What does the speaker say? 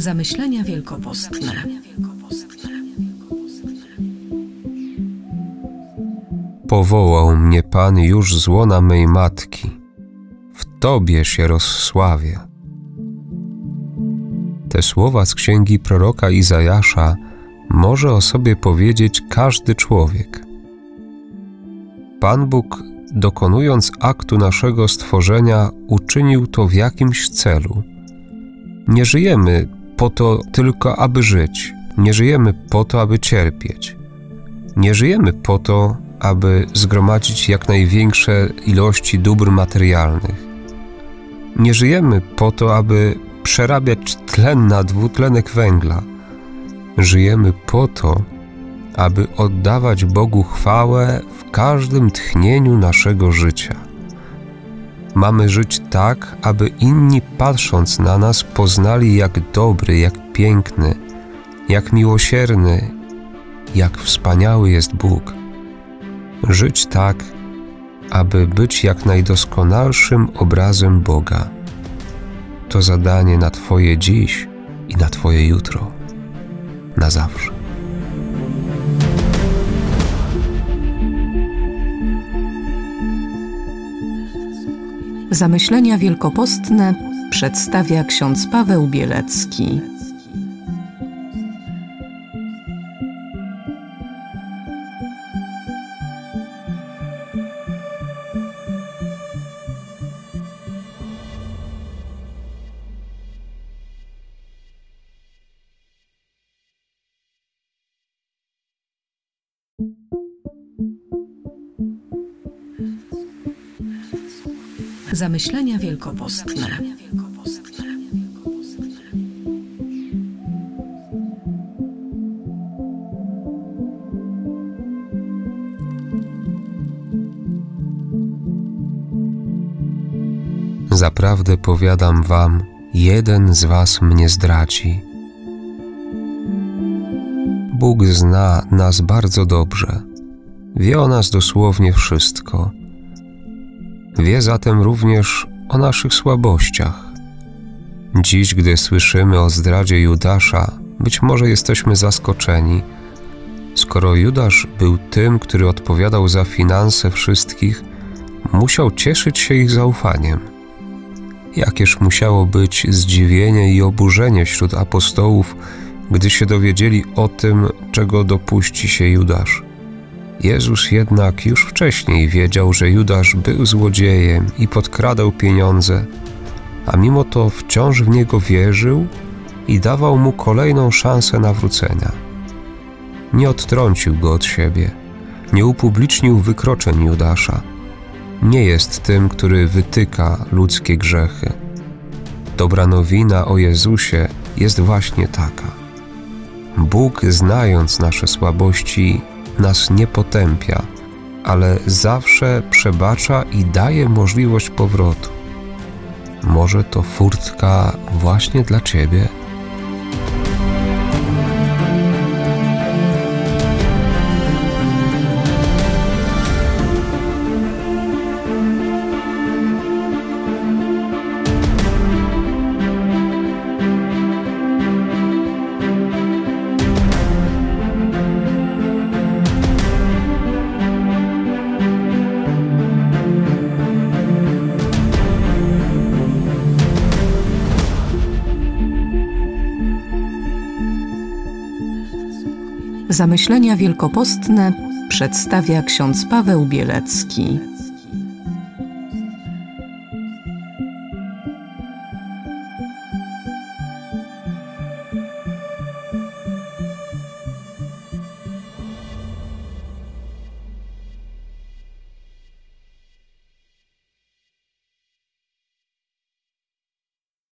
Zamyślenia wielkopostne. Powołał mnie Pan już z łona mej matki. W Tobie się rozsławię. Te słowa z księgi proroka Izajasza może o sobie powiedzieć każdy człowiek. Pan Bóg, dokonując aktu naszego stworzenia, uczynił to w jakimś celu. Nie żyjemy po to tylko, aby żyć, nie żyjemy po to, aby cierpieć. Nie żyjemy po to, aby zgromadzić jak największe ilości dóbr materialnych. Nie żyjemy po to, aby przerabiać tlen na dwutlenek węgla. Żyjemy po to, aby oddawać Bogu chwałę w każdym tchnieniu naszego życia. Mamy żyć tak, aby inni patrząc na nas poznali, jak dobry, jak piękny, jak miłosierny, jak wspaniały jest Bóg. Żyć tak, aby być jak najdoskonalszym obrazem Boga. To zadanie na Twoje dziś i na Twoje jutro. Na zawsze. Zamyślenia wielkopostne przedstawia ksiądz Paweł Bielecki. Zamyślenia wielkopostne. Zaprawdę powiadam wam, jeden z was mnie zdradzi. Bóg zna nas bardzo dobrze. Wie o nas dosłownie wszystko. Wie zatem również o naszych słabościach. Dziś, gdy słyszymy o zdradzie Judasza, być może jesteśmy zaskoczeni. Skoro Judasz był tym, który odpowiadał za finanse wszystkich, musiał cieszyć się ich zaufaniem. Jakież musiało być zdziwienie i oburzenie wśród apostołów, gdy się dowiedzieli o tym, czego dopuści się Judasz. Jezus jednak już wcześniej wiedział, że Judasz był złodziejem i podkradał pieniądze, a mimo to wciąż w niego wierzył i dawał mu kolejną szansę nawrócenia. Nie odtrącił go od siebie, nie upublicznił wykroczeń Judasza. Nie jest tym, który wytyka ludzkie grzechy. Dobra nowina o Jezusie jest właśnie taka. Bóg, znając nasze słabości, nas nie potępia, ale zawsze przebacza i daje możliwość powrotu. Może to furtka właśnie dla Ciebie? Zamyślenia wielkopostne przedstawia ksiądz Paweł Bielecki.